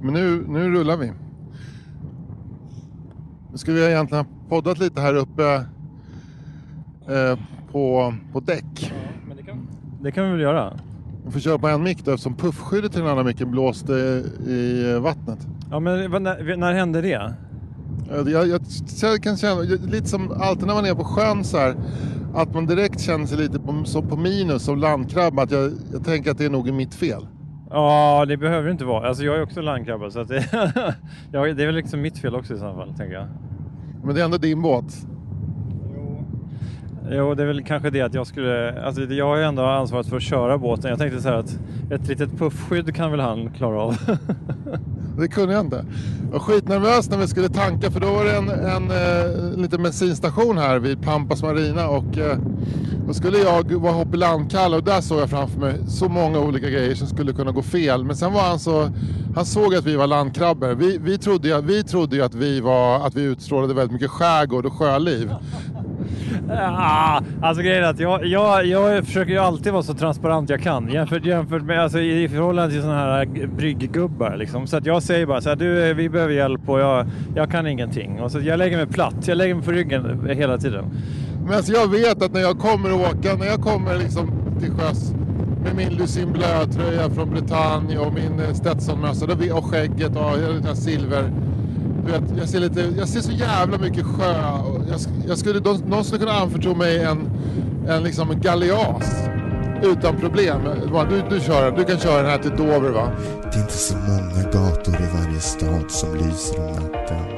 Men nu, nu rullar vi. Nu skulle vi egentligen ha poddat lite här uppe eh, på, på däck. Men det, kan, det kan vi väl göra? Vi får köra på en mick då eftersom puffskyddet till den andra micken blåste i eh, vattnet. Ja, men när, när hände det? Jag, jag, jag, jag kan känna, lite som alltid när man är på sjön så här, att man direkt känner sig lite på, som på minus som landkrabba. Att jag, jag tänker att det är nog mitt fel. Ja, det behöver det inte vara. Alltså jag är också landkrabba så att det, ja, det är väl liksom mitt fel också i så fall, tänker jag. Men det är ändå din båt. Jo, det är väl kanske det att jag skulle... Alltså jag har ju ändå ansvaret för att köra båten. Jag tänkte så här att ett litet puffskydd kan väl han klara av. Det kunde jag inte. Jag var skitnervös när vi skulle tanka för då var det en, en, eh, liten bensinstation här vid Pampas Marina och eh, då skulle jag vara Hoppilandkalle och där såg jag framför mig så många olika grejer som skulle kunna gå fel. Men sen var han så, han såg att vi var landkrabbor. Vi, vi trodde ju, vi trodde att, vi var, att vi utstrålade väldigt mycket skärgård och sjöliv. Ah, alltså grejen är att jag, jag, jag försöker ju alltid vara så transparent jag kan jämfört, jämfört med, alltså, i förhållande till sådana här brygggubbar. Liksom. Så att jag säger bara så här, du vi behöver hjälp och jag, jag kan ingenting. Och så jag lägger mig platt, jag lägger mig på ryggen hela tiden. Men alltså jag vet att när jag kommer åka, när jag kommer liksom till sjöss med min Lucien Bleu-tröja från Bretagne och min eh, Stetsonmössa och skägget och den här silver. Du vet, jag, ser lite, jag ser så jävla mycket sjö. Jag, jag skulle, de, någon skulle kunna anförtro mig en, en, liksom galeas utan problem. Du, du, kör, du kan köra den här till Dover va? Det är inte så många gator i varje stad som lyser om natten.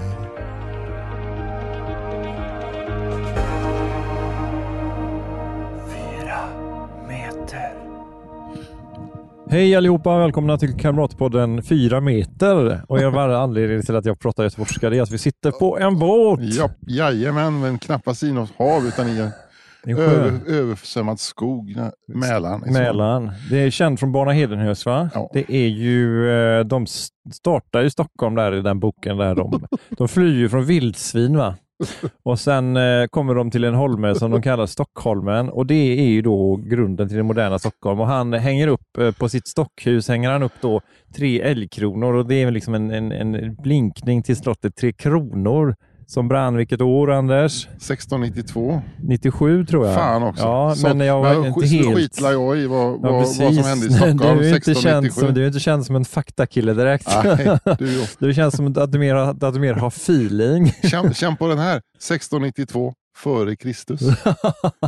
Hej allihopa, välkomna till Kamratpodden 4 meter. Och en varje anledning till att jag pratar göteborgska det är att vi sitter på en båt. Ja, jajamän, men knappast i något hav utan i en över, översvämmad skog. Mälaren. så. Mälaren. Det är känt från Barna Hedenhös va? Ja. Det är ju, eh, de startar i Stockholm där i den boken där de, de flyr ju från vildsvin va? Och sen eh, kommer de till en holme som de kallar Stockholmen. Och det är ju då grunden till det moderna Stockholm. Och han hänger upp eh, på sitt stockhus hänger han upp då tre älgkronor. Och det är liksom en, en, en blinkning till slottet Tre Kronor som brann vilket år Anders? 1692. 97 tror jag. Fan också. Ja, Så- men jag var men inte helt... skitlar jag i vad, Ja, vad, som hände i Stockholm du, är inte känd 1697. som, du är inte känd som en faktakille direkt. Nej, du, Du känns som att du mer, att du mer har feeling. känn, känn på den här. 1692 före Kristus.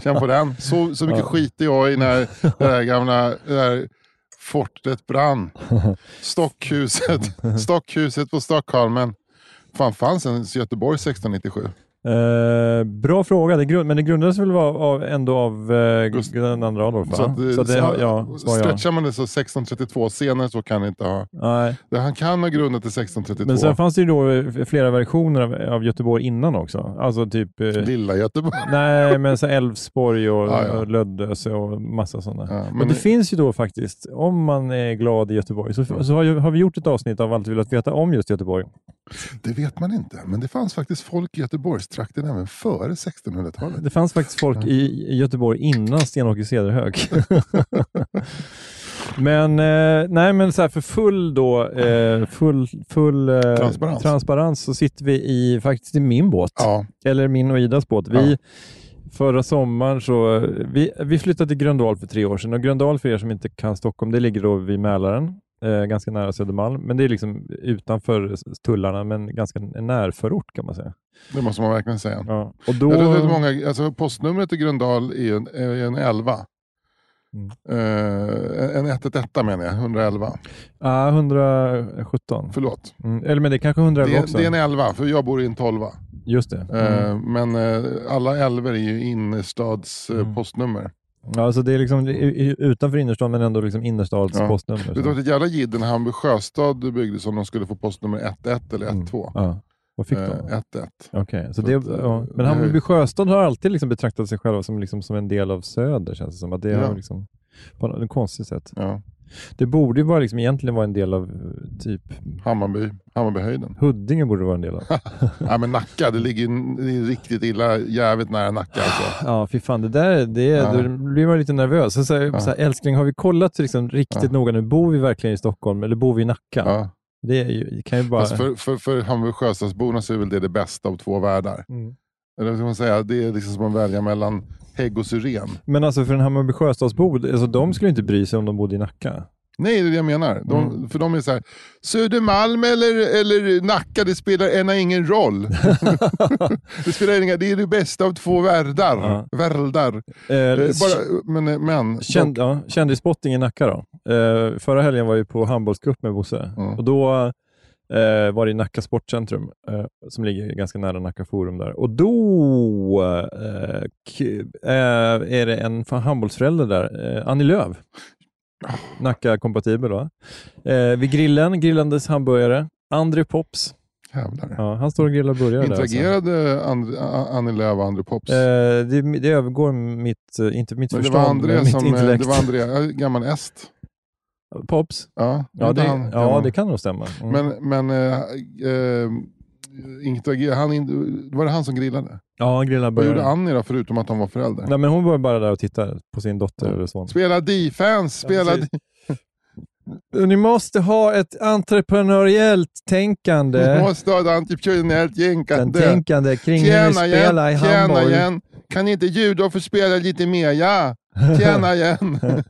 Känn på den. Så, så mycket Ja. skiter jag i när det där gamla det där fortet brann. Stockhuset, stockhuset på Stockholmen. Fan fanns ens Göteborg 1697? Eh, bra fråga, det grund, men det grundades väl av, av, ändå av eh, Gust- den andra Adolf? va? Så att, det- Så det, så- ja, var jag. stretchar man det så 1632, senare så kan det inte ha. Nej. Det, han kan ha grundat till 1632. Men sen fanns det ju då eh, flera versioner av, av Göteborg innan också. Alltså typ eh, Lilla Göteborg. Nej, men så Älvsborg och, Ja, ja. och Lödöse och massa sådana. Ja, Men men det finns ju då faktiskt, om man är glad i Göteborg, så, så har, har vi gjort ett avsnitt av Allt vi velat veta om just Göteborg. det vet man inte. Men det fanns faktiskt folk i Göteborgstrakten även före 1600-talet. Det fanns faktiskt folk i, Göteborg innan Sten-Åke Cederhök. men eh, nej, men så här för full då, eh, full, full eh, Transparens. transparens så sitter vi i faktiskt i min båt. Ja, Eller min och Idas båt. Vi, Ja. Förra sommaren så, vi, vi flyttade till Gröndal för tre år sedan och Gröndal för er som inte kan Stockholm, det ligger då vid Mälaren, eh, ganska nära Södermalm, men det är liksom utanför tullarna, men ganska en närförort kan man säga. det måste man verkligen säga. Ja. Och då, Jag många, alltså postnumret i Gröndal är en, är en 11. Mm. Eh, en 111 menar jag, 111. Ja, 117. Förlåt. Mm. Eller men det är kanske 111 Det, är- också. det är en 11, för jag bor i en 12. Just det. Eh, Mm. Men eh, alla 11 är ju innerstads Mm. postnummer. Ja, alltså det är liksom utanför innerstan men ändå liksom innerstads Ja. postnummer. Vet du vad ett jävla jidder när Hamburg sjöstad byggdes om de skulle få postnummer 11 eller 12? Mm. Ja. Vad fick Eh, de? 11. Okej, så så det, att, eh, ja. Men det- Hammarby Sjöstad har alltid liksom betraktat sig själva som, liksom, som en del av Söder, känns det som. Att det Ja. har liksom, på något konstigt sätt. Ja. Det borde ju bara liksom, egentligen vara en del av typ Hammarby, Hammarbyhöjden. Huddinge borde vara en del av. ja, men Nacka, det ligger det är riktigt illa, jävligt nära Nacka alltså. Ja, fy fan. Det där, det, Ja. då blir man lite nervös. Så, så, här, Ja. så här, älskling, har vi kollat liksom, riktigt Ja. noga nu? Bor vi verkligen i Stockholm eller bor vi i Nacka? Ja. Det, ju, kan ju bara... Fast för, för, för Hammarby sjöstadsborna så är väl det det bästa av två världar. Mm. Eller ska man säga? Det är liksom som att välja mellan hägg och syren. Men alltså för en Hammarby Sjöstadsbo, alltså, de skulle inte bry sig om de bodde i Nacka. Nej, det är det jag menar. De, Mm. För de är så här, Södermalm eller, eller Nacka, det spelar ena ingen roll. det spelar ingen det är det bästa av två världar. Ja. Världar. Eh, Eh, bara, men, men Känd, ja, kändisspotting i Nacka då. Eh, förra helgen var jag på handbollscup med Bosse Mm. och då eh, var det i Nacka Sportcentrum eh, som ligger ganska nära Nacka Forum där. Och då eh, eh, är det en handbollsförälder där, eh, Annie Lööf. Nacka-kompatibel va? Vid grillen, grillandes hamburgare. André Pops. jävlar. Ja, han står och grillar burgare där. alltså. Interagerade And, A- Annie Lööf och André Pops? Eh, det, det övergår mitt, inte mitt men det förstånd, var André men mitt som, intellekt. det var André, gammal est. Pops? Ja, Ja, det, han, ja det kan nog stämma. Mm. Men, men äh, interagerade, han, var det han som grillade? ja, han grillar Vad gjorde Annie då, förutom att han var förälder? Nej, men hon var bara där och tittade på sin dotter Ja. eller son. Spela defense, spela precis. Ni måste ha ett entreprenöriellt tänkande. Du måste ha ett entreprenöriellt tänkande. tänkande kring hur Tjäna ni spelar i igen, tjäna handboll. igen. Kan inte judo få spela lite mer? Ja, tjäna igen.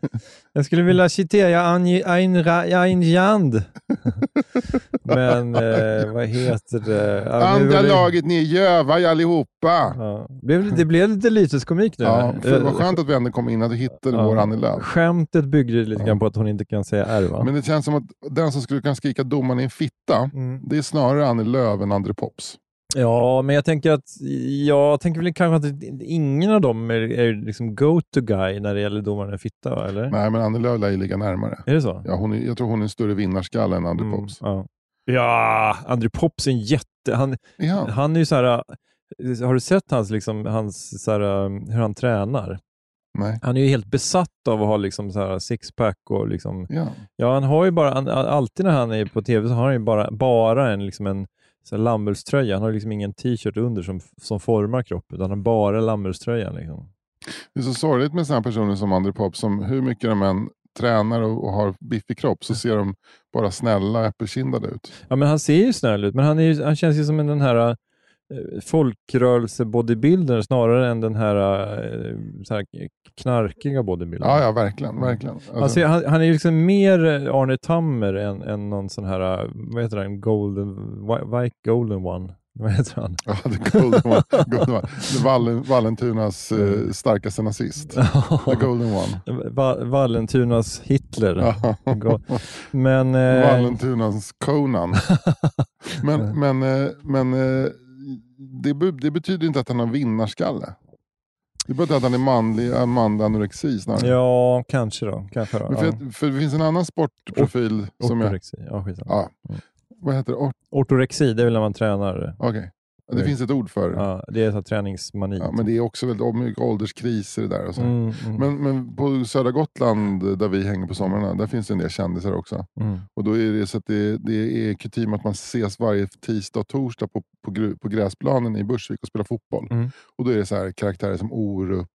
Jag skulle vilja citera Ayn Ayn Rand. Men eh, vad heter det? Ja, Andra det- laget, ni är gövar allihopa. Ja. Det blev lite lyteskomik nu. Ja, det var skönt att vi ändå kom in du hittade Ja. vår Annie Lööf. Skämtet byggde lite Ja. grann på att hon inte kan säga R va? Men det känns som att den som skulle kunna skrika domaren är en fitta, Mm. det är snarare Annie Lööf än André Pops. Ja, men jag tänker att jag tänker väl kanske att ingen av dem är, är liksom go-to guy när det gäller domaren fitta, eller? Nej, men Annie Lööf lär ju ligga närmare. Är det så? Ja, hon är, jag tror hon är en större vinnarskalle än André Mm, Pops. ja. ja, André Pops är en jätte... Han, Är han? är ju så här... Har du sett hans, liksom, hans så här, hur han tränar? Nej. Han är ju helt besatt av att ha liksom, så här, sixpack och liksom... Ja. Ja, han har ju bara... Han, alltid när han är på tv så har han ju bara, bara en, liksom en så. Han har liksom ingen t-shirt under som, som formar kroppen, utan han bara lammullströjan. Liksom. Det är så sorgligt med sådana personer som André Pops, som hur mycket de än tränar och, och har biffig kropp så ser de bara snälla äppelkindade ut. Ja, men han ser ju snäll ut, men han, är ju, han känns ju som en den här folkrörelse-bodybuilder snarare än den här, äh, så här knarkiga bodybuildern. Ja, ja verkligen. verkligen. Alltså, Han, han, han är ju liksom mer Arne Tammer än, än någon sån här, vad heter han, golden, Whi- white golden one. Vad heter han? ja, the golden one. golden one. Wallen, Vallentunas eh, starkaste nazist. The golden one. Va- Vallentunas Hitler. Men... Eh, Vallentunas Conan. Men, men, eh, men eh, det, det betyder inte att han har vinnarskalle. Det betyder att han är manlig, äh, manlig anorexi snarare. ja, kanske då. Kanske då. För, ja. att, för det finns en annan sportprofil som jag... Ortorexi. Ja, skitsamma. Ja. Mm. Vad heter det? Or- Ortorexi, det är väl när man tränar. Okej. Det Mm. finns ett ord för det. Ja, det är så träningsmani. Ja, men det är också väldigt mycket ålderskriser där. Och så. Mm, mm, Men, men på södra Gotland där vi hänger på somrarna, där finns det en del kändisar också. mm. Och då är det så att det, det är kutym att man ses varje tisdag och torsdag på, på, på gräsplanen i Bursvik och spelar fotboll. Mm. Och då är det så här karaktärer som Orup,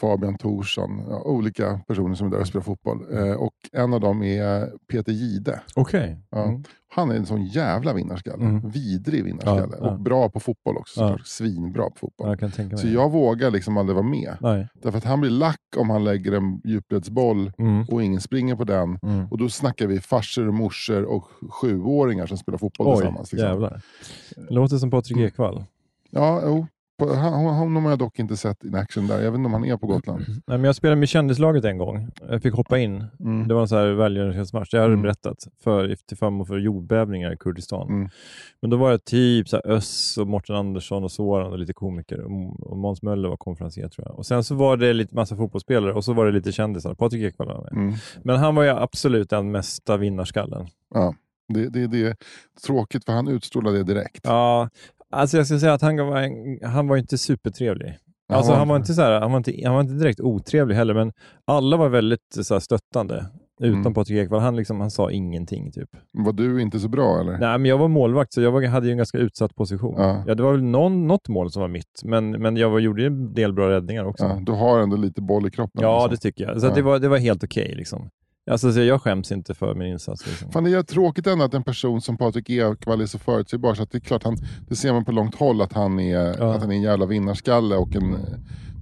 Fabian Thorsson, ja, olika personer som är där och spelar fotboll. Eh, och en av dem är Peter Gide. Okej. Ja. Mm. Han är en sån jävla vinnarskalle. Mm. Vidrig vinnarskalle. Ja. Och bra på fotboll också. Ja. Svinbra på fotboll. Jag. Så jag vågar liksom aldrig vara med. Nej. Därför att han blir lack om han lägger en djupledsboll Mm. och ingen springer på den. Mm. Och då snackar vi farsor och morsor och sjuåringar som spelar fotboll Oj, tillsammans. Liksom. jävlar. Låter som Patrik Ekwall. Ja, jo. På, honom har jag dock inte sett in action där. Jag vet inte om han är på Gotland. Nej, men jag spelade med kändislaget en gång. Jag fick hoppa in. Mm. Det var en sån här välgörenhetsmatch. Jag Mm. berättat för, till förmån för jordbävningar i Kurdistan. Mm. Men då var det typ så här Öss och Mårten Andersson och Soran och lite komiker. Och, och Måns Möller var konferencier tror jag. Och sen så var det lite massa fotbollsspelare och så var det lite kändisar. Patrik Ekwall var med. Mm. Men han var ju absolut den mesta vinnarskallen. Ja. Det, det, det är tråkigt för han utstrålar det direkt. Ja, alltså jag ska säga att han var, en- han var inte supertrevlig. Ja, Alltså, han var inte så här, han, var inte, han var inte direkt otrevlig heller, men alla var väldigt så här, stöttande. Utom Mm. Patrik Ekwall. Han, liksom, han sa ingenting. typ. Var du inte så bra eller? Nej, men jag var målvakt, så jag var, hade ju en ganska utsatt position. Ja. Ja. det var väl någon, något mål som var mitt, men, men jag var, gjorde en del bra räddningar också. Ja, Ja, du har ändå lite boll i kroppen. det liksom. tycker jag. Så Ja. det, var, det var helt okej. liksom. Alltså, så jag skäms inte för min insats. Liksom. Fan, det är tråkigt ändå att en person som Patrik Ekwall är så förutsägbar. Så att det är klart, han, det ser man på långt håll att han är, Ja. att han är en jävla vinnarskalle. Och en,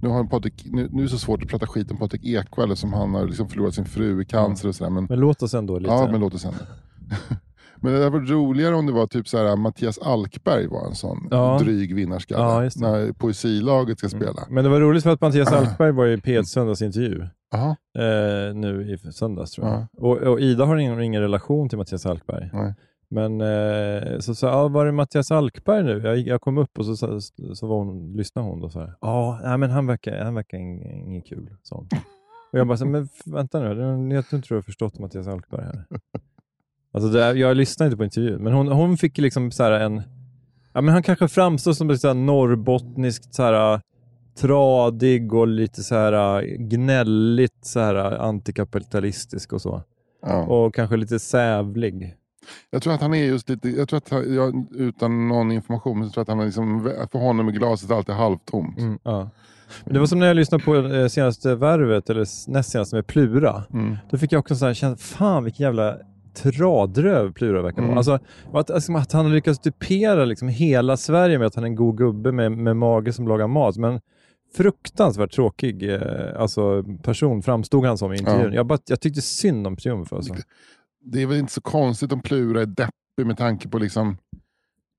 nu, har Patrik, nu, nu är det så svårt att prata skit om Patrik Ekwall som han har liksom förlorat sin fru i cancer och sådär. Men, Men låt oss ändå lite... ja, men låt oss hända. Men det hade varit roligare om det var typ så här, Mattias Alkberg var en sån Ja. dryg vinnarskalle. Ja, när poesilaget ska spela. Men det var roligt för att Mattias Alkberg var i P1 söndagsintervju. Eh, nu i söndags tror jag. Ja. Och, och Ida har ingen, ingen relation till Mattias Alkberg. Nej. Men eh, så sa ja, var det Mattias Alkberg nu? Jag, jag kom upp och så, så, så var hon, lyssnade hon då så här. Ja, men han verkar, han verkar ing- inget kul. hon. Och jag bara, så, men vänta nu, jag tror inte du har förstått Mattias Alkberg här. Alltså det, är- jag lyssnade inte på intervjun, men hon, hon fick liksom så en, ja men han kanske framstår som så här norrbottniskt så här tradig och lite så här gnälligt så här antikapitalistisk och så. ja. Och kanske lite sävlig. Jag tror att han är just lite, jag tror att han, jag, utan någon information, så tror jag att han är liksom, för honom är glaset alltid halvtomt. Mm, ja. Men det var som när jag lyssnade på eh, senaste värvet, eller näst senaste med Plura. Mm. Då fick jag också en känsla, fan vilken jävla tradröv Plura verkar vara. Mm. Alltså, att, alltså, att han har lyckats dupera liksom hela Sverige med att han är en god gubbe med, med mage som lagar mat. Men fruktansvärt tråkig eh, alltså, person framstod han som i intervjun. Ja. Jag, bara, jag tyckte synd om Triumf. Alltså. Det är väl inte så konstigt om Plura är deppig med tanke på liksom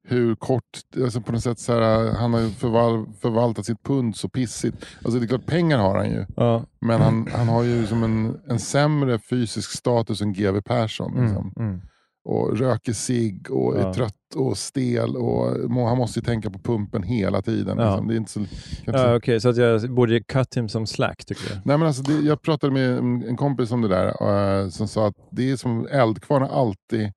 hur kort, alltså på något sätt så här, han har förval, förvaltat sitt pund så pissigt. Alltså det är klart pengar har han ju. Ja. Men han, han har ju som en, en sämre fysisk status än GW Persson. Liksom. Mm, mm. Och röker cigg och är Ja. trött och stel. Och må- han måste ju tänka på pumpen hela tiden. Ja. Liksom. Det är inte så, Ja, Okej, så att jag borde cut him som slack tycker du? Nej, men alltså det, jag pratade med en kompis om det där eh, som sa att det är som Eldkvarn har alltid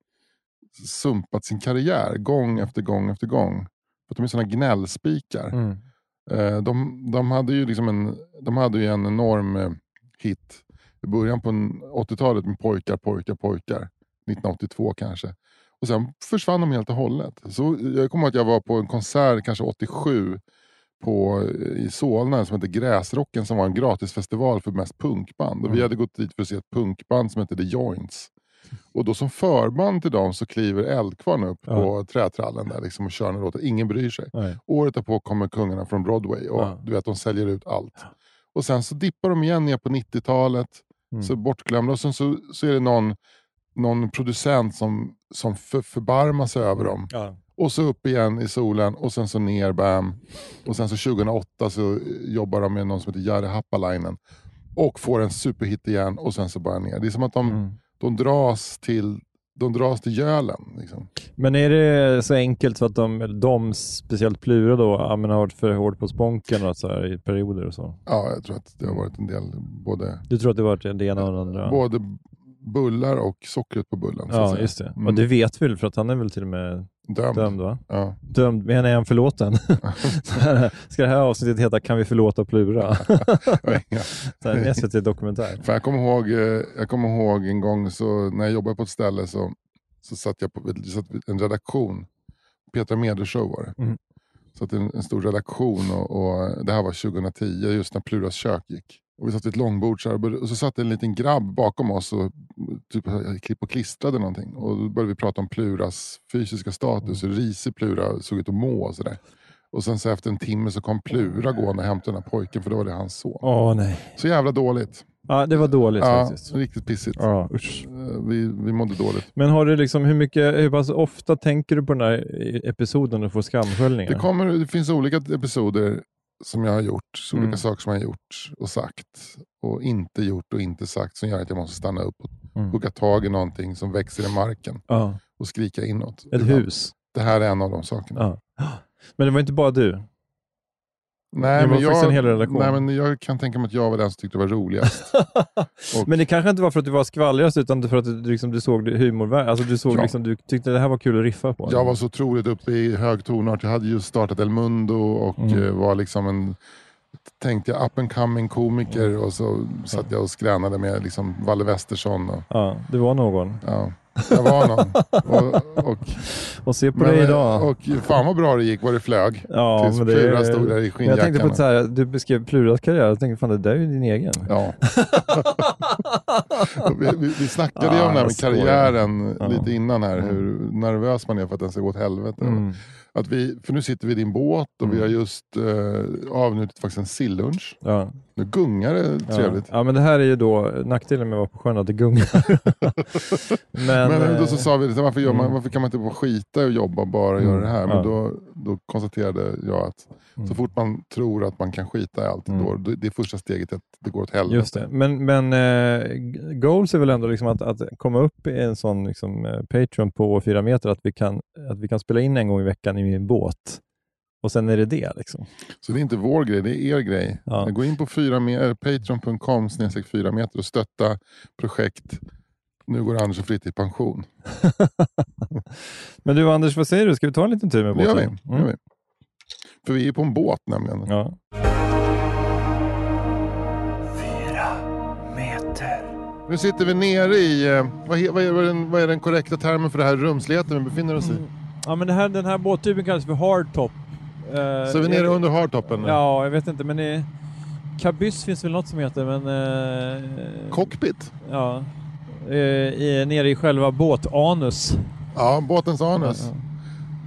sumpat sin karriär gång efter gång efter gång. För att de är sådana gnällspikar. Mm. Eh, de, de hade ju liksom en, de hade ju en enorm eh, hit i början på en- 80-talet med Pojkar, pojkar, pojkar. 1982 kanske. Och sen försvann de helt och hållet. Så jag kommer ihåg att jag var på en konsert, kanske 87, på, eh, i Solna som heter Gräsrocken som var en gratisfestival för mest punkband. Och vi Mm. hade gått dit för att se ett punkband som hette The Joints. Och då som förband till dem så kliver Eldkvarn upp Ja. på trätrallen där liksom och kör en låt. Ingen bryr sig. Nej. Året därpå kommer Kungarna från Broadway och Ja. du vet, de säljer ut allt. Och sen så dippar de igen ner på 90-talet, Mm. så bortglömda. Och sen så, så är det någon, någon producent som, som för, förbarmar sig över dem. Ja. Och så upp igen i solen och sen så ner, bam. Och sen så 2008 så jobbar de med någon som heter Jari Happalainen. Och får en superhit igen och sen så bara ner. Det är som att de, Mm. de dras till de dras till gölen. Liksom. Men är det så enkelt så att de, de speciellt Plura då, har varit för hård på sponken och så här, i perioder och så? Ja, jag tror att det har varit en del både Du tror att det var det ena och det andra? Både bullar och sockret på bullen. Ja, just det. Mm. Och det vet vi väl för att han är väl till och med Dömd. dömd va? Ja. Dömd, men är han förlåten? Ska det här avsnittet heta Kan vi förlåta Plura? Så här, En SVT-dokumentär. För jag, kommer ihåg, eh, jag kommer ihåg en gång så, när jag jobbade på ett ställe så, så satt jag på satt en redaktion. Petra Mede show var det. Mm. Så att en, en stor redaktion och, och det här var 2010, just när Pluras kök gick. Och vi satt vid ett långbord så här, och så satt en liten grabb bakom oss och typ klipp och klistrade någonting. Och då började vi prata om Pluras fysiska status, hur risig Plura såg ut att må och sådär. Och sen så efter en timme så kom Plura gående och hämtade den här pojken för då var det hans son. Åh nej. Så jävla dåligt. Ja, det var dåligt Ja, faktiskt. riktigt pissigt. Ja, usch. Eh, Vi, vi mådde dåligt. Men har du liksom, hur, mycket, hur pass ofta tänker du på den här episoden och får skamsköljningar? Det, kommer, det finns olika episoder som jag har gjort, olika Mm. saker som jag har gjort och sagt och inte gjort och inte sagt som gör att jag måste stanna upp och Mm. hugga tag i någonting som växer i marken Ja, och skrika inåt. ett hus. Det här är en av de sakerna. Ja. Men det var inte bara du. Nej, Det men jag, en hel relation. Nej, men jag kan tänka mig att jag var den som tyckte det var roligast. Och- Men det kanske inte var för att du var skvallrigast utan för att du, liksom, du såg humorvärde. Alltså du, såg, Ja. liksom, du tyckte det här var kul att riffa på. Jag var så otroligt uppe i hög tonart. Jag hade just startat El Mundo och Mm. eh, var liksom en tänkte jag up and coming komiker Mm. och så satt jag och skränade med liksom Valle Westersson. Och, Ja, du var någon. ja, jag var någon. och, och, Och se på men, dig eh, idag. och fan vad bra det gick vad det flög. ja, tills men det, Plura stod där i men jag tänkte skinnjackan. på så här, du beskrev Pluras karriär jag tänkte fan det där är ju din egen. Ja. vi, vi, vi snackade ju Ja, om det här med karriären Ja. lite innan här, Mm. hur nervös man är för att den ska gå åt helvete. Mm. Att vi, för nu sitter vi i din båt och vi Mm. har just uh, avnjutit faktiskt en sillunch. Ja. Nu gungar det trevligt. Ja. ja, men det här är ju då nackdelen med att vara på sjön, att det gungar. men, Men, då eh, så sa vi, varför, gör man, mm. varför kan man inte bara skita och jobba och bara Mm, göra det här? Men ja. då, då konstaterade jag att Mm. så fort man tror att man kan skita i allt, Mm. då, det är första steget att det går åt helvete. Just det. Men, men eh, goals är väl ändå liksom att, att komma upp i en sån liksom, eh, Patreon på fyra meter, att vi, kan, att vi kan spela in en gång i veckan i min båt. Och sen är det det. Liksom. Så det är inte vår grej, det är er grej. Ja. Gå in på fyra patreon.com snedstreck fyra meter och stötta projekt Nu går Anders och Fritt i pension. Men du Anders, vad säger du? Ska vi ta en liten tur med Det gör båten? vi. Det gör vi. För vi är på en båt nämligen. Ja. Nu sitter vi nere i, eh, vad, är, vad, är den, vad är den korrekta termen för det här rumsligheten vi befinner oss i? ja, men det här, den här båttypen kallas för hardtop. Så vi är nere under hardtoppen nu? Ja, jag vet inte, men i kabyss finns väl något som heter, men... Eh, Cockpit? ja. Eh, i, nere i själva båtanus. Ja, båtens anus. Ja,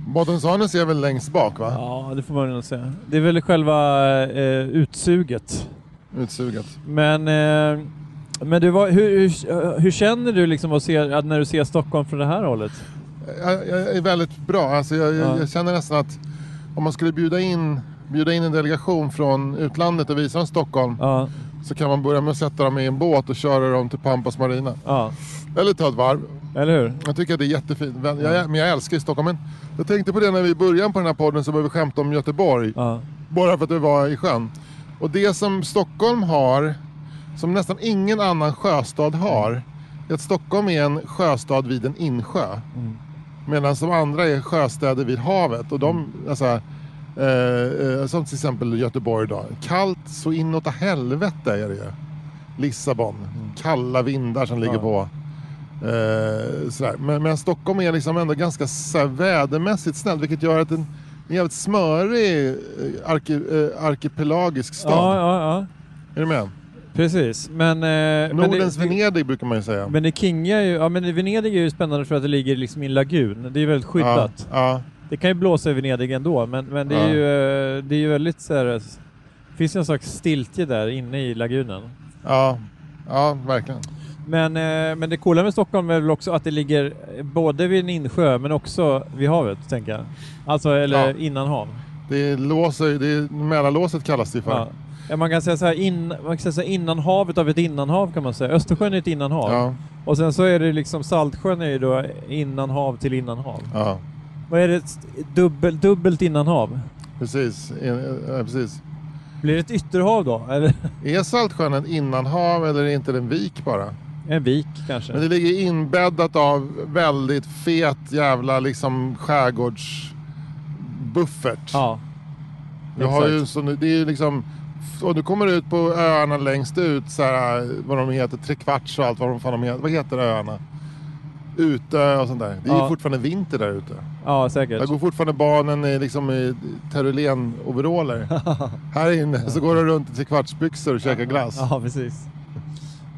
Båtens anus är väl längst bak va? Ja, det får man nog säga. Det är väl själva eh, utsuget. Utsuget. Men, eh, men du, vad, hur, hur, hur känner du liksom att se, när du ser Stockholm från det här hållet? Jag, jag är väldigt bra. Alltså jag, jag, Ja. jag känner nästan att om man skulle bjuda in, bjuda in en delegation från utlandet och visa dem Stockholm Ja, så kan man börja med att sätta dem i en båt och köra dem till Pampas Marina. ja. Eller ta ett varv. eller hur? Jag tycker att det är jättefint. Jag, men jag älskar ju Stockholm. Men jag tänkte på det när vi började på den här podden så började vi skämta om Göteborg. Ja, Bara för att vi var i sjön. Och det som Stockholm har, som nästan ingen annan sjöstad har, är att Stockholm är en sjöstad vid en insjö. Mm. Medan de andra är sjöstäder vid havet. Och de, alltså, eh, eh, som till exempel Göteborg då. Kallt så inåt helvete är det ju. Lissabon, kalla vindar som ligger. Ja. på. Eh, sådär. Men, men Stockholm är liksom ändå ganska så här, vädermässigt snällt vilket gör att en, en jävligt smörig eh, arki, eh, arkipelagisk stad. ja, ja, ja. Är du med? Precis. Men, eh, men, Nordens det, Venedig brukar man ju säga. men det kinga är ju, ja men Venedig är ju spännande för att det ligger liksom i en lagun. Det är väldigt skyddat. Ja, ja. Det kan ju blåsa i Venedig ändå, men, men det, är ju, eh, det är ju väldigt så här, det finns ju en slags stiltje där inne i lagunen. Ja, ja, verkligen. Men, eh, men det coola med Stockholm är väl också att det ligger både vid en insjö men också vid havet, tänker jag. Alltså, eller Ja. innanhav. Det låser, det är, Mälarlåset kallas det för. Ja. Ja, man kan säga så här, in, man kan säga så här innanhavet av ett innanhav kan man säga. Östersjön är ett innanhav. Ja, Och sen så är det liksom Saltsjön är ju då innanhav till innanhav. ja, Vad är det? Ett Dubbel, dubbelt innanhav? precis. Eh, eh, precis. Blir det ett ytterhav då? Eller Är Saltsjön en innanhav eller är inte det en vik bara? en vik kanske? Men det ligger inbäddat av väldigt fet jävla liksom skärgårdsbuffert. Ja. Du har ju så, det är ju liksom, och du kommer ut på öarna längst ut, så här, vad de heter, trekvarts och allt vad de fan de heter. Vad heter öarna? Utö och sånt där. Det är Ja. ju fortfarande vinter där ute. Ja, säkert. Där går fortfarande barnen i, liksom, i Terulén-overaller. här inne så går de runt i trekvartsbyxor och käkar glass. Ja, precis.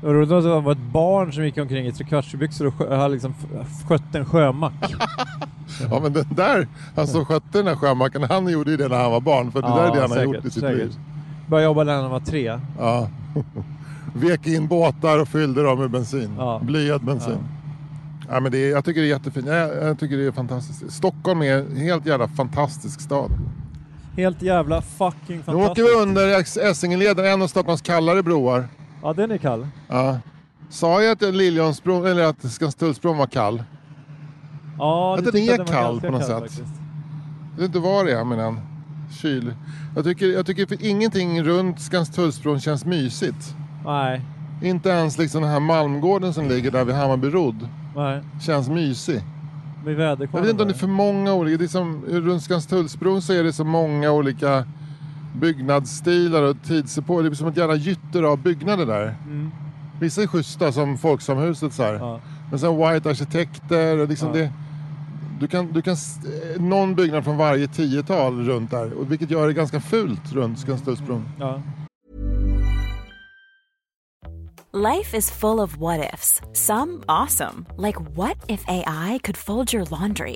Var roligt att det var ett barn som gick omkring i trekvartsbyxor och skö- hade liksom skött en sjömack. Ja men den där, han som skötte den här sjömackan, han gjorde ju det när han var barn. För det där är det han har gjort i sitt liv. Började jobba när han var tre. Ja. vek in båtar och fyllde dem med bensin. Ja. Blyad bensin. Ja. men det är, jag tycker det är jättefint. Jag, jag tycker det är fantastiskt. Stockholm är en helt jävla fantastisk stad. Helt jävla fucking Nu fantastiskt. åker vi under Essingeleden, en av Stockholms kallare broar. Ja, den är kall. Ja. Sa jag att Liljonsbron, eller att Skanstullsbron var kall? Ja, Att den är att den var kall på något kall sätt. faktiskt. Jag vet inte vad det är med den. Kyl. Jag tycker, jag tycker för ingenting runt Skanstullsbron känns mysigt. Nej, Inte ens liksom den här Malmgården som ligger där vid Hammarby nej. känns mysig. Med Jag väderkvarnen vet inte om det är för många olika. Det är som, runt Skanstullsbron så är det så många olika byggnadsstilar och tidsepoker. Det är som ett jävla gytter av byggnader där. Mm. Vissa är schyssta som Folksamhuset så här. Ja. Men sen White Arkitekter och liksom Ja. det. Du kan, du kan, eh, någon byggnad från varje tiotal runt där. Och vilket gör det ganska fult runt Skanstullsbron. Ja. Life is full of what ifs. Some awesome, like what if AI could fold your laundry?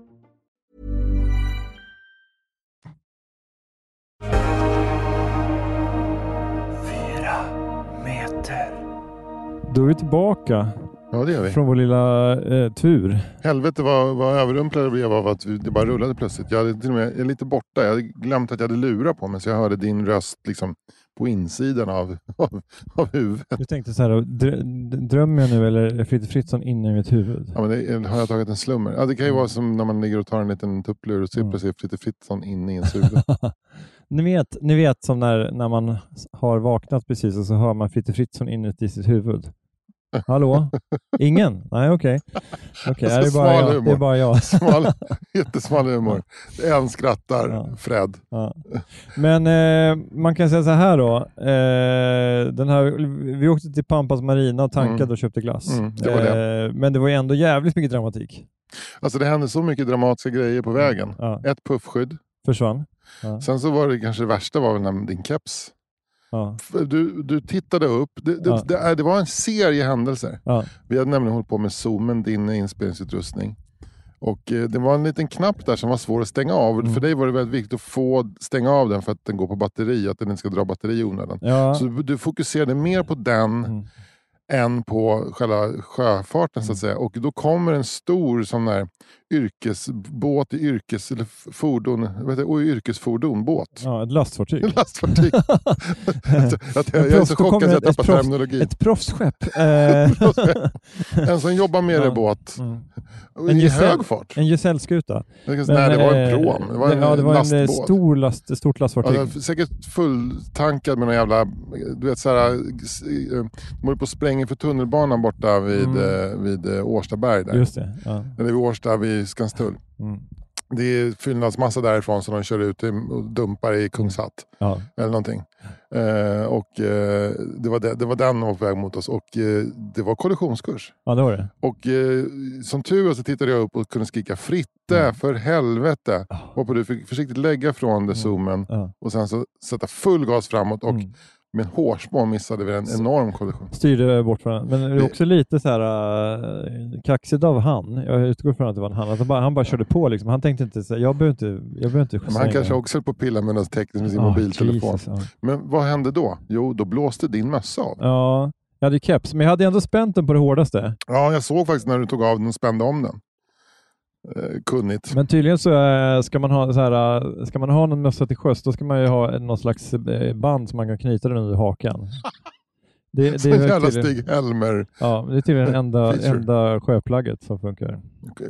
Då är vi tillbaka Ja det gör vi. från vår lilla eh, tur. Helvete vad, vad överrumplad jag blev av att det bara rullade plötsligt. Jag, hade till och med, jag är lite borta. Jag hade glömt att jag hade lurat på mig så jag hörde din röst liksom på insidan av, av, av huvudet. Du tänkte så här, drö- drömmer jag nu eller är Fritte Fritzson inne i mitt huvud? Ja, men det, har jag tagit en slummer? Ja, det kan ju vara som när man ligger och tar en liten tupplur och ser Mm. plötsligt lite Fritzson inne i ens huvud. Ni vet, ni vet som när, när man har vaknat precis och så hör man Fritte Fritzson inuti sitt huvud. Hallå? Ingen? Nej, okej. Okej, Så det, bara det är bara jag. Smal, jättesmal humor. En skrattar, Ja. Fred. Ja. Men eh, man kan säga så här då. Eh, den här, vi åkte till Pampas Marina och tankade Mm. och köpte glass. Mm, det det. Eh, men det var ändå jävligt mycket dramatik. Alltså det hände så mycket dramatiska grejer på vägen. Ja, Ett puffskydd. försvann. Sen så var det kanske det värsta var väl när din keps. Ja, Du, du tittade upp. Det, det, det, det var en serie händelser. Vi hade nämligen hållit på med zoomen, din inspelningsutrustning. Och eh, det var en liten knapp där som var svår att stänga av. Mm. För dig var det väldigt viktigt att få stänga av den för att den går på batteri, att den inte ska dra batteri i onödan. ja. Så du fokuserade mer på den Mm. Än på själva sjöfarten så att säga. Och då kommer en stor sån där yrkesbåt, yrkes, eller fordon, vad heter det? Yrkesfordon, båt. ja, ett lastfartyg. Lastfartyg. jag, jag, jag är så chockad att jag ett- ett tappar proffs- terminologi. Ett proffsskepp. Eh, En som jobbar med Ja. det båt. mm. I En Giselle. hög fart. En gesellskuta. Nej, det var en eh, prom. Det var en, ja, det var en eh, lastbåt. stor last, stort lastfartyg. Ja, säkert fulltankad med någon jävla, du vet såhär, s- eh, de håller på att spränga för tunnelbanan borta vid, Mm. eh, vid eh, Årstaberg där. Just det. Ja. Eller vid Årsta vid Skanstull. Mm. Det är fyllnadsmassa därifrån som de kör ut och dumpar i Kungshatt. Ja. Eller någonting. Eh, och eh, det, var det, det var den var på väg mot oss och eh, det var kollisionskurs. ja, det var det. Och eh, som tur var så tittade jag upp och kunde skrika Fritte, Mm. för helvete. Varpå du fick försiktigt lägga från det zoomen Ja. och sen så sätta full gas framåt och Mm. Med en hårspån missade vi en enorm kollision. Styrde bort från Men det är också lite så här uh, kaxigt av han. Jag utgår från att det var en han. Han, bara, han bara körde på liksom. Han tänkte inte så här, jag behöver inte, jag behöver inte Men han kanske också höll på att pilla med något tekniskt med sin Ah, mobiltelefon. Jesus, ja. Men vad hände då? Jo, då blåste din mössa av. ja, jag hade ju keps, men jag hade ändå spänt den på det hårdaste. Ja, jag såg faktiskt när du tog av den och spände om den. Eh, kunnigt. Men tydligen så eh, ska man ha så här, eh, ska man ha någon mössa till sjöss, då ska man ju ha någon slags band som man kan knyta den under hakan. Det, det är jävla Stig-Helmer. ja, det är tydligen enda, Feature. enda sjöplagget som funkar.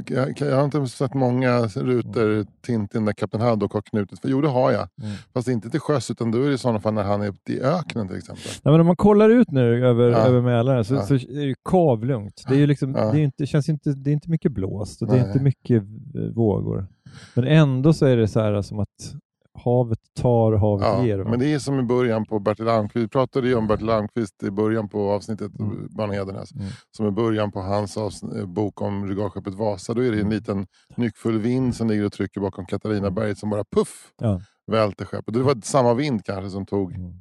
Jag, jag har inte sett många rutor Tintin där Kapten Haddock har knutit. För, jo, det har jag. Mm. Fast inte till sjöss, utan då är det i sådana fall när han är ute i öknen till exempel. Nej, men om man kollar ut nu över, Ja. över Mälaren så, Ja. så är det kavlugnt. Det är, ju liksom, Ja. det är, inte, känns inte, det är inte mycket blåst och det är inte mycket vågor. Men ändå så är det så här som att havet tar och havet Ja, ger. va? men det är som i början på Bertil Almqvist. Vi pratade ju om Bertil Almqvist i början på avsnittet, Mm. Barn Hedenäs. Mm. Som i början på hans eh, bok om regalskeppet Vasa. Då är det en liten nyckfull vind som ligger och trycker bakom Katarinaberget som bara puff Ja. välter skeppet. Det var samma vind kanske som tog Mm.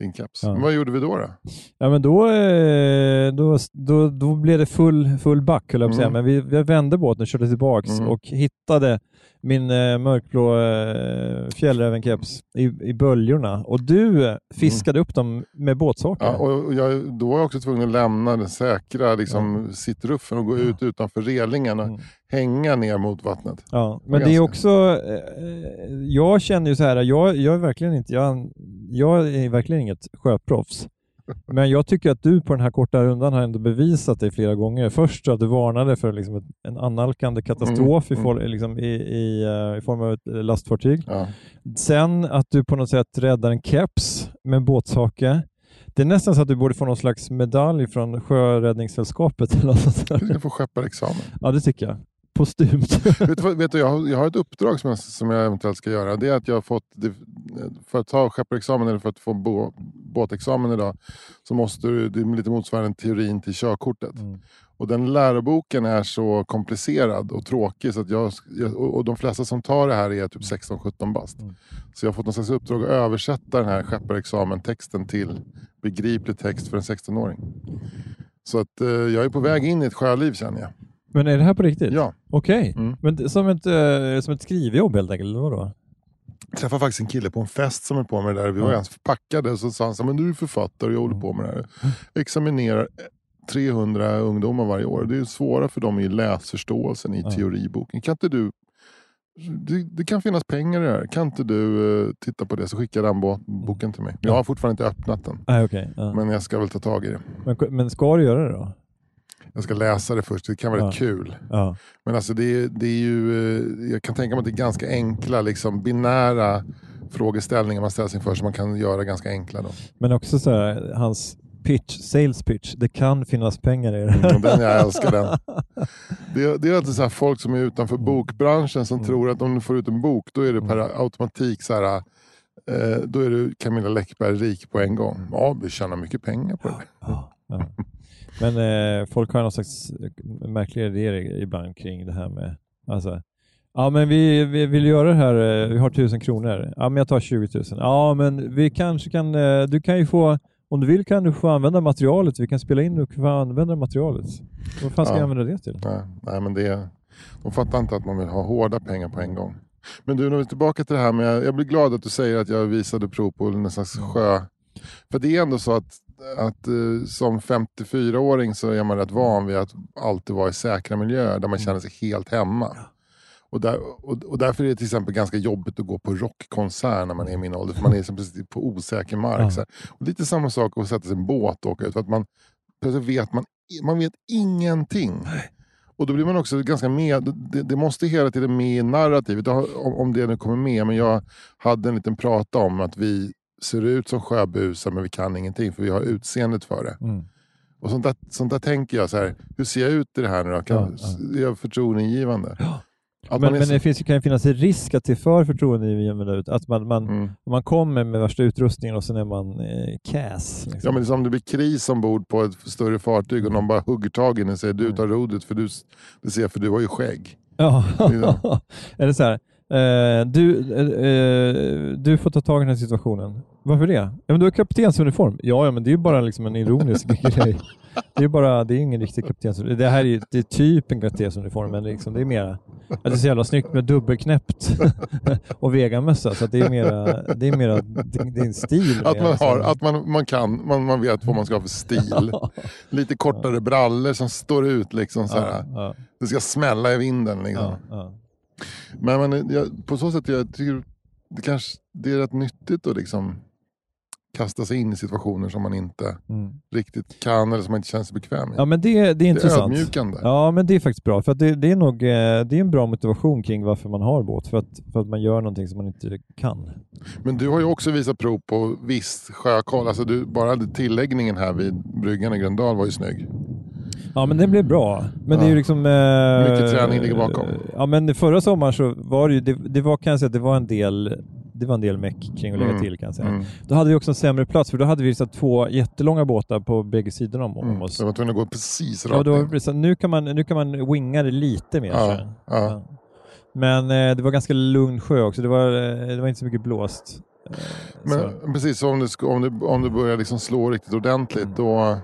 Din keps. Ja. Men vad gjorde vi då? då? Ja, men då, eh, då, då, då blev det full, full back, höll jag på att säga. Mm. Men vi, vi vände båten och körde tillbaks Mm. och hittade min eh, mörkblå eh, fjällrävenkeps i, i böljorna. Och du eh, fiskade upp dem med båtsaker. Ja, och jag, då var jag också tvungen att lämna den säkra liksom, sittruffen och gå ut utanför relingen och Mm. hänga ner mot vattnet. Ja, men det är också, eh, jag känner ju så här, jag, jag är verkligen inte, jag, jag är verkligen inget sjöproffs. Men jag tycker att du på den här korta rundan har ändå bevisat dig flera gånger. Först att du varnade för liksom ett, en annalkande katastrof Mm, i, for, liksom i, i, eh, i form av ett lastfartyg. Ja. Sen att du på något sätt räddar en keps med en båtshake. Det är nästan så att du borde få någon slags medalj från Sjöräddningssällskapet. Eller något sånt där. Du ska få skepparexamen. Ja, det tycker jag. Postumt. vet du, vet du, jag, har, jag har ett uppdrag som jag, som jag eventuellt ska göra. Det är att jag har fått, för att ta skepparexamen eller för att få bo, båtexamen idag så måste du, det är lite motsvarande teorin till körkortet. Mm. Och den läroboken är så komplicerad och tråkig så att jag, och de flesta som tar det här är typ 16-17 bast. Mm. Så jag har fått någon slags uppdrag att översätta den här skepparexamen-texten till begriplig text för en 16-åring. Så att eh, jag är på väg in i ett sjöliv känner jag. Men är det här på riktigt? Ja. Okej, Mm. men som ett, eh, som ett skrivjobb helt enkelt, eller vadå? Jag träffade faktiskt en kille på en fest som höll på med det där. Vi var Ja. ganska packade så sa han så här, men du är författare och jag håller på med det här. Examinerar 300 ungdomar varje år. Det är svårare för dem i läsförståelsen i Ja. teoriboken. Kan inte du det, det kan finnas pengar i det här. Kan inte du eh, titta på det så skicka den bo- boken till mig. Jag har fortfarande inte öppnat den. Nej, okej. ja. men, Men jag ska väl ta tag i det. men, ska du göra det då? Jag ska läsa det först. Det kan vara Ja. rätt kul. Ja. Men alltså det, är- det är ju, eh, jag kan tänka mig att det är ganska enkla, liksom binära frågeställningar man ställs inför som man kan göra ganska enkla. Då. Men också så här, hans pitch, sales pitch, det kan finnas pengar i det. Mm, den, jag älskar den. Det, är- det är alltid så folk som är utanför bokbranschen som Mm. tror att om du får ut en bok då är det per automatik så här, eh, då är du Camilla Läckberg rik på en gång. Ja, vi tjänar mycket pengar på det. Ja, ja. Men eh, folk har någon slags märkliga idéer ibland kring det här med, alltså, ja men vi, vi vill göra det här, eh, vi har tusen kronor, ja men jag tar 20 000, ja men vi kanske kan, eh, du kan ju få, om du vill kan du få använda materialet, vi kan spela in och få använda materialet. Vad fan ska Ja. jag använda det till? Nej, nej, men det, de fattar inte att man vill ha hårda pengar på en gång. Men du, nu är tillbaka till det här med, jag blir glad att du säger att jag visade prov på en slags sjö. För det är ändå så att, att eh, som 54-åring så är man rätt van vid att alltid vara i säkra miljöer där man känner sig helt hemma. Och, där, och, och därför är det till exempel ganska jobbigt att gå på rockkonsert när man är i min ålder. För man är som precis på osäker mark. Ja. Och lite samma sak att sätta sig i en båt och åka ut. För att man, plötsligt vet man, man vet ingenting. Och då blir man också ganska med. Det, det måste hela tiden med i narrativet. Om, om det nu kommer med. Men jag hade en liten prata om att vi ser ut som sjöbusar men vi kan ingenting. För vi har utseendet för det. Mm. Och sånt där, sånt där tänker jag så här. Hur ser jag ut i det här nu då? Kan, Ja, Är jag förtroendeingivande? Att Men, men så- det finns, kan ju finnas en risk att det är för förtroendeingivande ut, att man, man, Mm. man kommer med värsta utrustningen och sen är man eh, cass. Liksom. Ja, men det är som om det blir kris ombord på ett större fartyg och någon bara hugger tag i den och säger du tar rodret för du, det ser för du har ju skägg. Ja, Ja. eller så här. Eh, du, eh, du får ta tag i den här situationen. Varför det? Ja, men du har kaptensuniform. Ja, ja, men det är ju bara liksom en ironisk grej. Det är bara, det är ingen riktig kaptensuniform. Det här är, det är typ en kaptensuniform, men liksom, det är mera, att det är så jävla snyggt med dubbelknäppt och vegamössa. Så det är mera, det är mera din stil. Att man, har, alltså. att man, man kan, man, man vet vad man ska ha för stil. Lite kortare brallor som står ut liksom så här. ja, ja, Det ska smälla i vinden liksom. ja. Men, men jag, på så sätt jag tycker det kanske det är rätt nyttigt att liksom kasta sig in i situationer som man inte Mm. riktigt kan eller som man inte känner sig bekväm i. Ja, men det, det är det är intressant. ödmjukande. Ja, men det är faktiskt bra. För det, det är nog eh, det är en bra motivation kring varför man har båt. För att, för att man gör någonting som man inte kan. Men du har ju också visat prov på viss sjökoll. Alltså du, bara tilläggningen här vid bryggan i Gröndal var ju snygg. Ja, men det blev bra. Men det är ju Ja. liksom... Eh, Mycket träning ligger bakom. Ja, men förra sommaren så var det ju, det, det var kan jag säga det var en del det var en del meck kring att lägga Mm. till kan jag säga. Mm. Då hade vi också en sämre plats för då hade vi så två jättelånga båtar på bägge sidorna om, Mm. oss. Så var tvungen att gå precis Ja, rakt då, in. så nu, kan man, nu kan man winga det lite mer. Ja, ja. Men eh, det var ganska lugn sjö också. Det var, eh, det var inte så mycket blåst. Eh, så. Men precis, så om du, om du, om du börjar liksom slå riktigt ordentligt Mm. då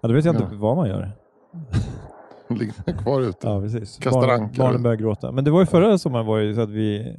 Ja, då vet jag inte Ja. vad man gör. Ligger kvar ute. Ja, precis. Kastar Barn, anker. barnen börjar gråta. Men det var ju förra sommaren var ju så att vi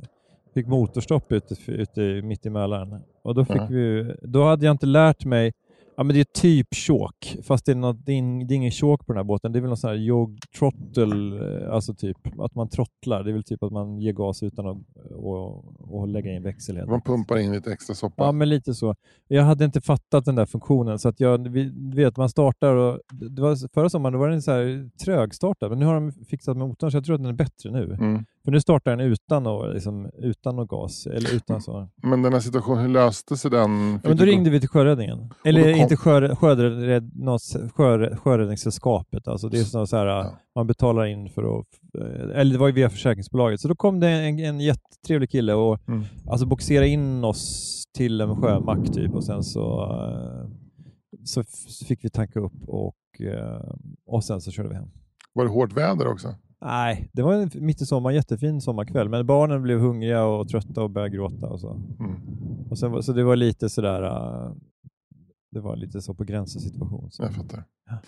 fick motorstopp ute, ute mitt i Mälaren. Och då, fick Ja. vi, då hade jag inte lärt mig Ja, men det är typ choke, fast det är, något, det, är ing, det är ingen choke på den här båten. Det är väl någon sån här jog trottle, eh, alltså typ att man trottlar. Det är väl typ att man ger gas utan att och, och lägga in växel. Man pumpar in lite extra soppa. Ja, men lite så. Jag hade inte fattat den där funktionen. Så att jag vi, vet, man startar och... Det var, förra sommaren då var den så här trögstartad, men nu har de fixat motorn så jag tror att den är bättre nu. Mm. För nu startar den utan, och, liksom, utan någon gas. Eller utan så. Men den här situationen, hur löste sig den? Ja, men då ringde vi till sjöräddningen. Eller kom- inte sjö, sjörädd, något, sjö, Sjöräddningssällskapet. Alltså det är så, så här, Ja. man betalar in för att... eh, Eller det var ju via försäkringsbolaget. Så då kom det en, en jättetrevlig kille och Mm. alltså boxera in oss till en sjömack typ och sen så, eh, så fick vi tanka upp och, eh, och sen så körde vi hem. Var det hårt väder också? Nej, det var en- mitt i sommaren, jättefin sommarkväll, men barnen blev hungriga och trötta och började gråta och så. Mm. Och sen, så det var lite sådär, eh, det var lite så på gränsen situation. Så. Jag fattar. Men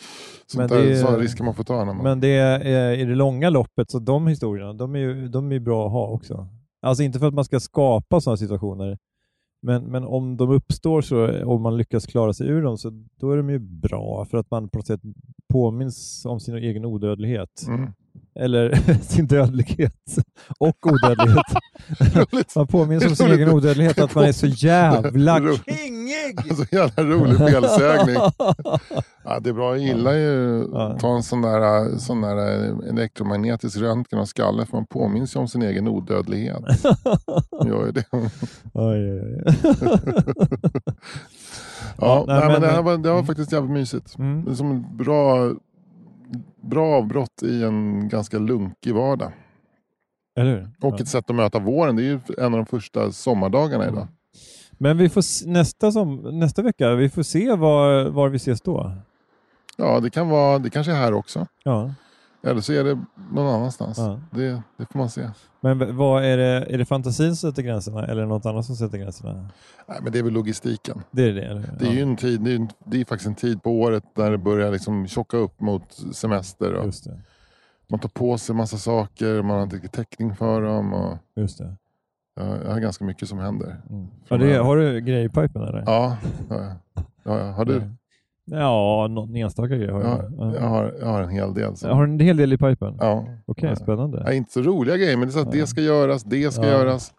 Sånt där, det- Sådana risker man får ta när man... Men det är, i det långa loppet, så de historierna, de är ju de är bra att ha också. Alltså inte för att man ska skapa sådana situationer, men, men om de uppstår så, och man lyckas klara sig ur dem, så då är de ju bra för att man på något sätt påminns om sin egen odödlighet. Mm. Eller sin dödlighet och odödlighet. Man påminns om sin Roligt. egen odödlighet, att man är så jävla kingig! Så jävla rolig felsägning. Ja, det är bra, jag gillar ju Ja. att ta en sån där, sån där elektromagnetisk röntgen av skallen för man påminns ju om sin egen odödlighet. Gör ju det. Oj, oj, oj. Ja, nej, men men- det, här var, det var faktiskt jävligt mysigt. Mm. Det är som ett bra, bra avbrott i en ganska lunkig vardag. Eller hur? Och Ja. ett sätt att möta våren. Det är ju en av de första sommardagarna idag. Men vi får nästa, som, nästa vecka, vi får se var, var vi ses då. Ja, det kan vara, det kanske är här också. Ja. Eller så är det någon annanstans. Ja. Det, det får man se. Men vad är det, är det fantasin som sätter gränserna eller något annat som sätter gränserna? Nej, men det är väl logistiken. Det är det? Eller? Det är ju en tid, det är, det är faktiskt en tid på året där det börjar liksom tjocka upp mot semester. Och man tar på sig massa saker, man har inte täckning för dem. Och, Just det. ja, jag har ganska mycket som händer. Mm. Ja, det har du grejer i pipen eller? Ja, ja, ja. ja, ja. Har du? Ja, någon enstaka grej har Ja, jag. jag, har, jag har en hel del. Så. Jag har en hel del i pipen? Ja. Okej, Ja. spännande. Ja, inte så roliga grejer, men det är så att det ska göras, det ska göras.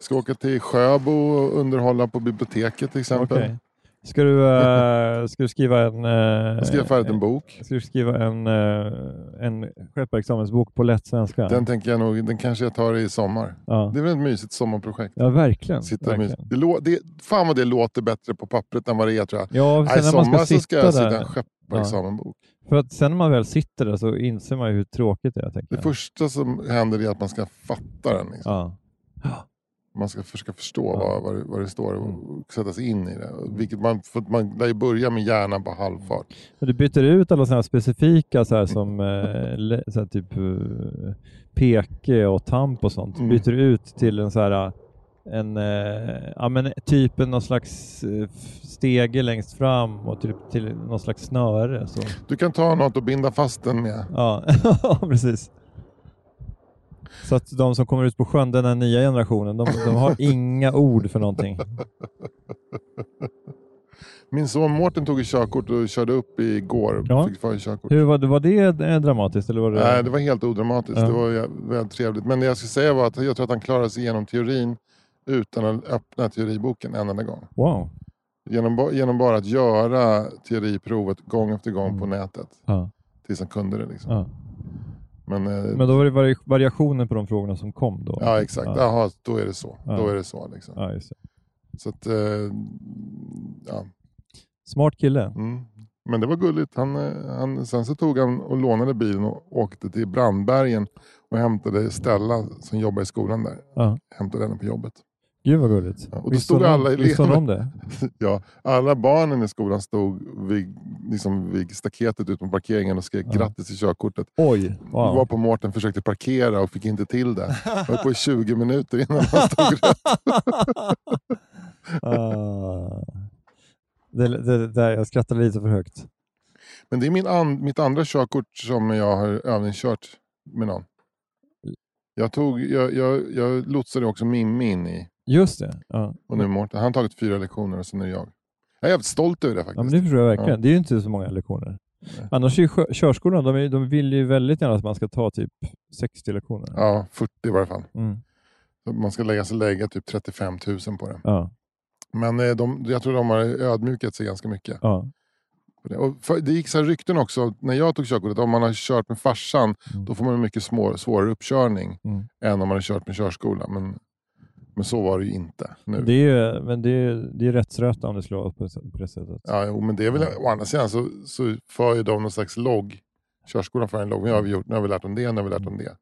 Ska åka till Sjöbo och underhålla på biblioteket till exempel. Okej. Ska, du, eh, ska du skriva en... Uh, skrev färdigt en bok. Ska du skriva en, uh, en skepparexamensbok på lätt svenska? Den tänker jag nog, den kanske jag tar i sommar. ja. Det är väl ett mysigt sommarprojekt. ja, verkligen. Sitta verkligen. Det lå, det, fan vad det låter bättre på pappret än vad det är tror jag. Ja, Nej, sen när man ska så ska sitta jag sitta där. en skepparexamenbok. För att sen när man väl sitter där så inser man ju hur tråkigt det är. Det första som händer är att man ska fatta den. Liksom. Ja. Man ska försöka förstå Ja. vad, vad, det, vad det står och sätta sig in i det. Vilket man, för man lär ju börja med hjärnan på halvfart. Men du byter ut alla sådana specifika så här som eh, så här typ eh, peke och tamp och sånt. Mm. Byter ut till en så här en, eh, ja men typ någon slags stege längst fram och typ till någon slags snöre. Så. Du kan ta något och binda fast den med. Ja, precis. Så att de som kommer ut på sjön, den här nya generationen, de, de har inga ord för någonting. Min son Mårten tog ett körkort och körde upp igår. Ja. Fick körkort. Hur var det, var det eh, dramatiskt? Eller var det... Nej, det var helt odramatiskt. Ja. Det var väldigt trevligt. Men det jag skulle säga var att jag tror att han klarade sig igenom teorin utan att öppna teoriboken en enda gång. Wow. Genom, genom bara att göra teoriprovet gång efter gång på Mm. nätet. Ja. Tills han kunde det. Liksom. Men, eh, Men då var det vari variationer på de frågorna som kom då? ja, exakt. Ja, Jaha, då är det så. Ja. Då är det så liksom. ja det. Så att, eh, ja. Smart kille. Mm. Men det var gulligt. Han, eh, han, sen så tog han och lånade bilen och åkte till Brandbergen och hämtade Stella som jobbar i skolan där. Ja. Hämtade henne på jobbet. Gud vad gulligt. Ja, och då stod hon- alla elever- om det? Ja, alla barnen i skolan stod vid, liksom vid staketet ut på parkeringen och skrek Ja. grattis till körkortet. Oj, Var wow. på Mårten försökte parkera och fick inte till det. Det var på i 20 minuter innan han stod rätt. Ah. det, det, det, jag skrattade lite för högt. Men det är min an, mitt andra körkort som jag har övningskört med någon. Jag, tog, jag, jag, jag lotsade också Mimmi in i Just det. Ja. och nu är Mårten. Han har tagit fyra lektioner och sen är det jag. Jag är jävligt stolt över det Ja, faktiskt. men det förstår jag verkligen. Ja. Det är ju inte så många lektioner. Nej. Annars är ju kö- körskolan, de, är, de vill ju väldigt gärna att man ska ta typ 60 lektioner. Ja, 40 i varje fall. Mm. Man ska lägga, lägga typ 35 000 på det. Ja, Men eh, de, jag tror de har ödmjukat sig ganska mycket. ja. för, det gick så rykten också när jag tog körkortet. Om man har kört med farsan Mm. då får man en mycket svår, svårare uppkörning Mm. än om man har kört med körskola. Men, men så var det ju inte nu. Det är ju men det är, det är rättsröta om det skulle vara på, det- sättet. Ja, jo, men det är väl, å andra sidan så, så för ju de någon slags logg. Körskolan för en logg. Nu har vi, gjort, nu har vi lärt om det, nu har vi lärt om det.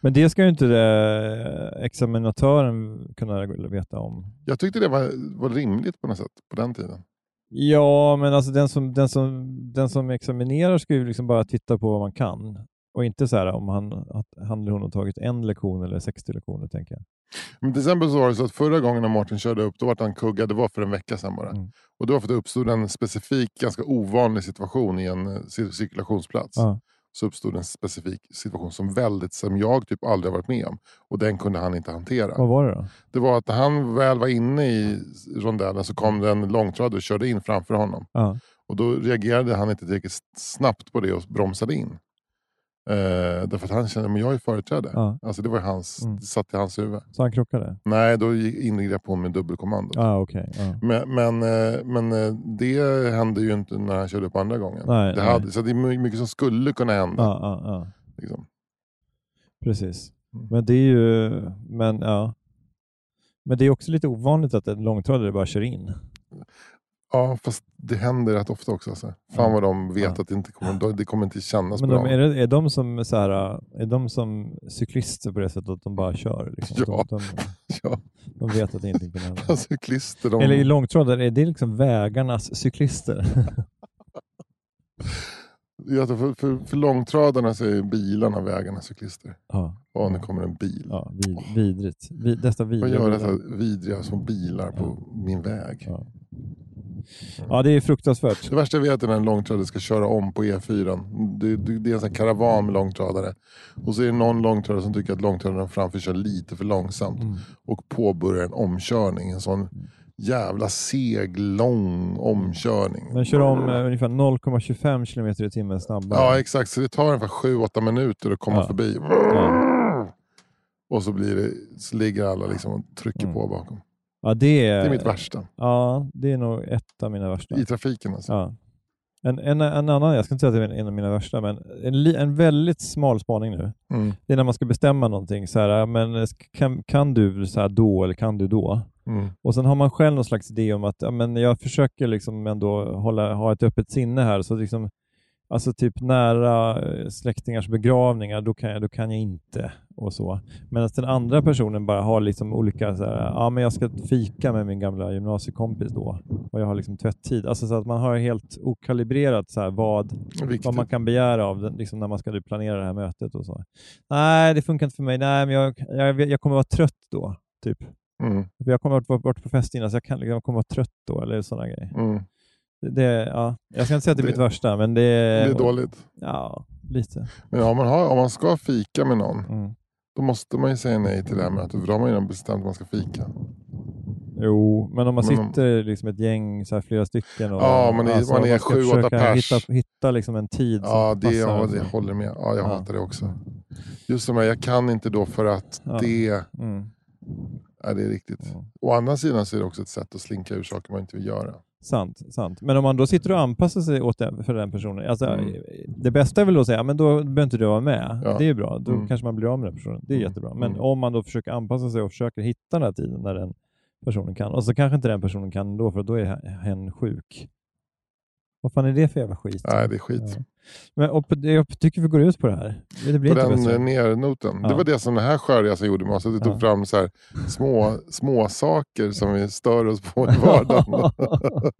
Men det ska ju inte det, examinatören kunna veta om. Jag tyckte det var, var rimligt på något sätt på den tiden. Ja, men alltså den som, den som, den som examinerar ska ju liksom bara titta på vad man kan. Och inte så här om han, att han eller hon har tagit en lektion eller 60 lektioner, tänker jag. Men till exempel så var det så att förra gången när Martin körde upp, då var han kuggad. Det var för en vecka sedan bara. Mm. Och det var för att det uppstod en specifik, ganska ovanlig situation i en eh, cir- cirkulationsplats. Ja. Så uppstod en specifik situation som väldigt, som jag typ aldrig har varit med om. Och den kunde han inte hantera. Vad var det då? Det var att när han väl var inne i rondellen så kom det en långtradare och körde in framför honom. Ja. Och då reagerade han inte tillräckligt snabbt på det och bromsade in. Eh, därför att han kände, men jag är företräde. Ja. Alltså det var hans, Mm. det satt i hans huvud. Så han krockade? Nej, då ingrep hon med dubbelkommando. Ja, okej. Ja. Men, men, eh, men eh, det hände ju inte när han körde upp andra gången. Nej, det nej. hade, så det är my- mycket som skulle kunna hända. Ja. Liksom. Precis. Mm. Men det är ju, men ja. Men det är också lite ovanligt att en långtradare bara kör in. Ja, fast det händer rätt ofta också. Alltså. Fan vad de vet Ja. att det inte kommer, det kommer inte kännas Men bra. de, är, det, är, de som, så här, är de som cyklister på det sättet att de bara kör? Liksom? Ja. De, de, Ja, de vet att ingenting kan hända. cyklister, de, Eller i långtradare, är det liksom vägarnas cyklister? Ja, för, för, för långtradarna så är bilarna vägarna cyklister. ja, Och nu kommer en bil. ja vid, vidrigt. Vid, dessa Vad vidriga gör bilar. dessa vidriga små bilar på min väg? Ja. ja, det är fruktansvärt. Det värsta jag vet är när en långtradare ska köra om på E4. Det, det, det är en sån karavan med långtradare. Och så är det någon långtradare som tycker att långtradaren framför kör lite för långsamt. Mm. Och påbörjar en omkörning. En sån jävla seg, lång omkörning. Men kör om eh, ungefär 0,25 km i timmen snabbare. Ja exakt, så det tar ungefär 7-8 minuter att komma Ja. förbi. Ja. Och så, blir det, så ligger alla liksom och trycker Mm. på bakom. Ja, det är, Det är mitt värsta. Ja, det är nog ett av mina värsta. I trafiken alltså. Ja. En, en, en annan, jag ska inte säga att det är en av mina värsta, men en, en väldigt smal spaning nu. Mm. Det är när man ska bestämma någonting. Så här, men kan, kan du så här då eller kan du då? Mm. Och sen har man själv någon slags idé om att ja, men jag försöker liksom ändå hålla, ha ett öppet sinne här. Så liksom, alltså typ nära eh, släktingars begravningar, då kan jag, då kan jag inte. och så. Medan den andra personen bara har liksom olika, så här, ja men jag ska fika med min gamla gymnasiekompis då och jag har liksom tvätttid. Alltså så att man har helt okalibrerat så här, vad, Viktigt. vad man kan begära av den, liksom när man ska planera det här mötet och så. Nej, det funkar inte för mig. Nej, men jag, jag, jag kommer vara trött då. Typ. Mm. Jag kommer ha varit på fest innan så jag, kan, jag kommer vara trött då, eller sådana grejer. Mm. Det, ja, jag ska inte säga att det är Det- mitt värsta, men det, Det är dåligt. Ja, lite. Men om man, har, om man ska fika med någon, Mm. då måste man ju säga nej till det här mötet. För då har man redan bestämt att man ska fika. Jo, men om man Men sitter liksom ett gäng, så här, flera stycken och Ja, man är- man är sju, åtta pers. Hitta, hitta liksom en tid Ja, som det, passar. ja, det håller med. Ja, jag Ja. hatar det också. Just som jag, jag kan inte då för att Ja. det Mm. är det är riktigt. Ja. Å andra sidan så är det också ett sätt att slinka ur saker man inte vill göra. Sant, sant. Men om man då sitter och anpassar sig åt den, för den personen, alltså, Mm. det bästa är väl att säga, men då behöver inte du vara med. Ja. Det är bra, då Mm. kanske man blir av med den personen. Det är Mm. jättebra. Men Mm. om man då försöker anpassa sig och försöker hitta den här tiden när den personen kan, och så kanske inte den personen kan då, för då är hen sjuk. Vad fan är det för jävla skit? Nej, det är skit. Ja. Men, och jag tycker vi går ut på det här. Det blir På inte den bättre. eh, nernoten. Ja. Det var det som den här skörresan gjorde med oss. Att vi Ja. tog fram så här små, små saker som vi stör oss på i vardagen.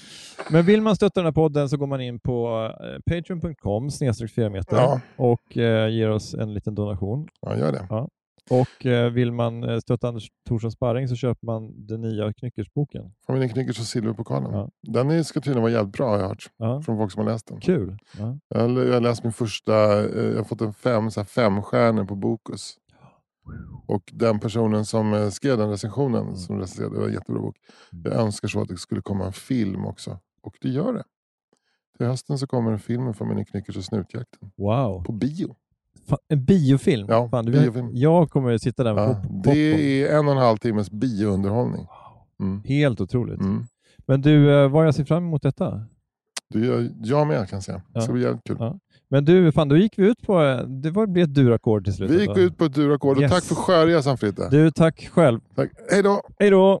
Men vill man stötta den här podden så går man in på eh, patreon.com snedstreck 4 meter Ja. och eh, ger oss en liten donation. ja, gör det. Och eh, vill man eh, stötta Anders Thorsson Sparring så köper man den nya Knyckersboken. Familjen Knyckers och Silverpokalen. Ja. Den ska tydligen vara jävligt bra har jag hört. Ja. Från folk som har läst den. Kul! Ja. Jag jag har läst min första, eh, jag har fått en fem, så här fem stjärnor på Bokus. Och den personen som skrev den recensionen, Mm. som recenserade, det var en jättebra bok. Jag önskar så att det skulle komma en film också. Och det gör det. Till hösten så kommer en film med familjen Knyckers och Snutjakten. Wow! På bio. En biofilm? Ja, Fan, du, biofilm. Jag kommer att sitta där med Ja, pop- popcorn. det är en och en halv timmes biounderhållning. Mm. Helt otroligt. Mm. Men du, eh, vad jag ser fram emot detta? Du, jag, jag med kan jag säga. Det ska Ja. bli jävligt kul. Ja. Men du, fan, då gick vi ut på, eh, det var, blev ett durackord till slut. Vi gick alltså. ut på ett durackord och Yes. tack för skörresan Fritte. Du, tack själv. Tack. Hej då! Hej då!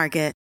Market.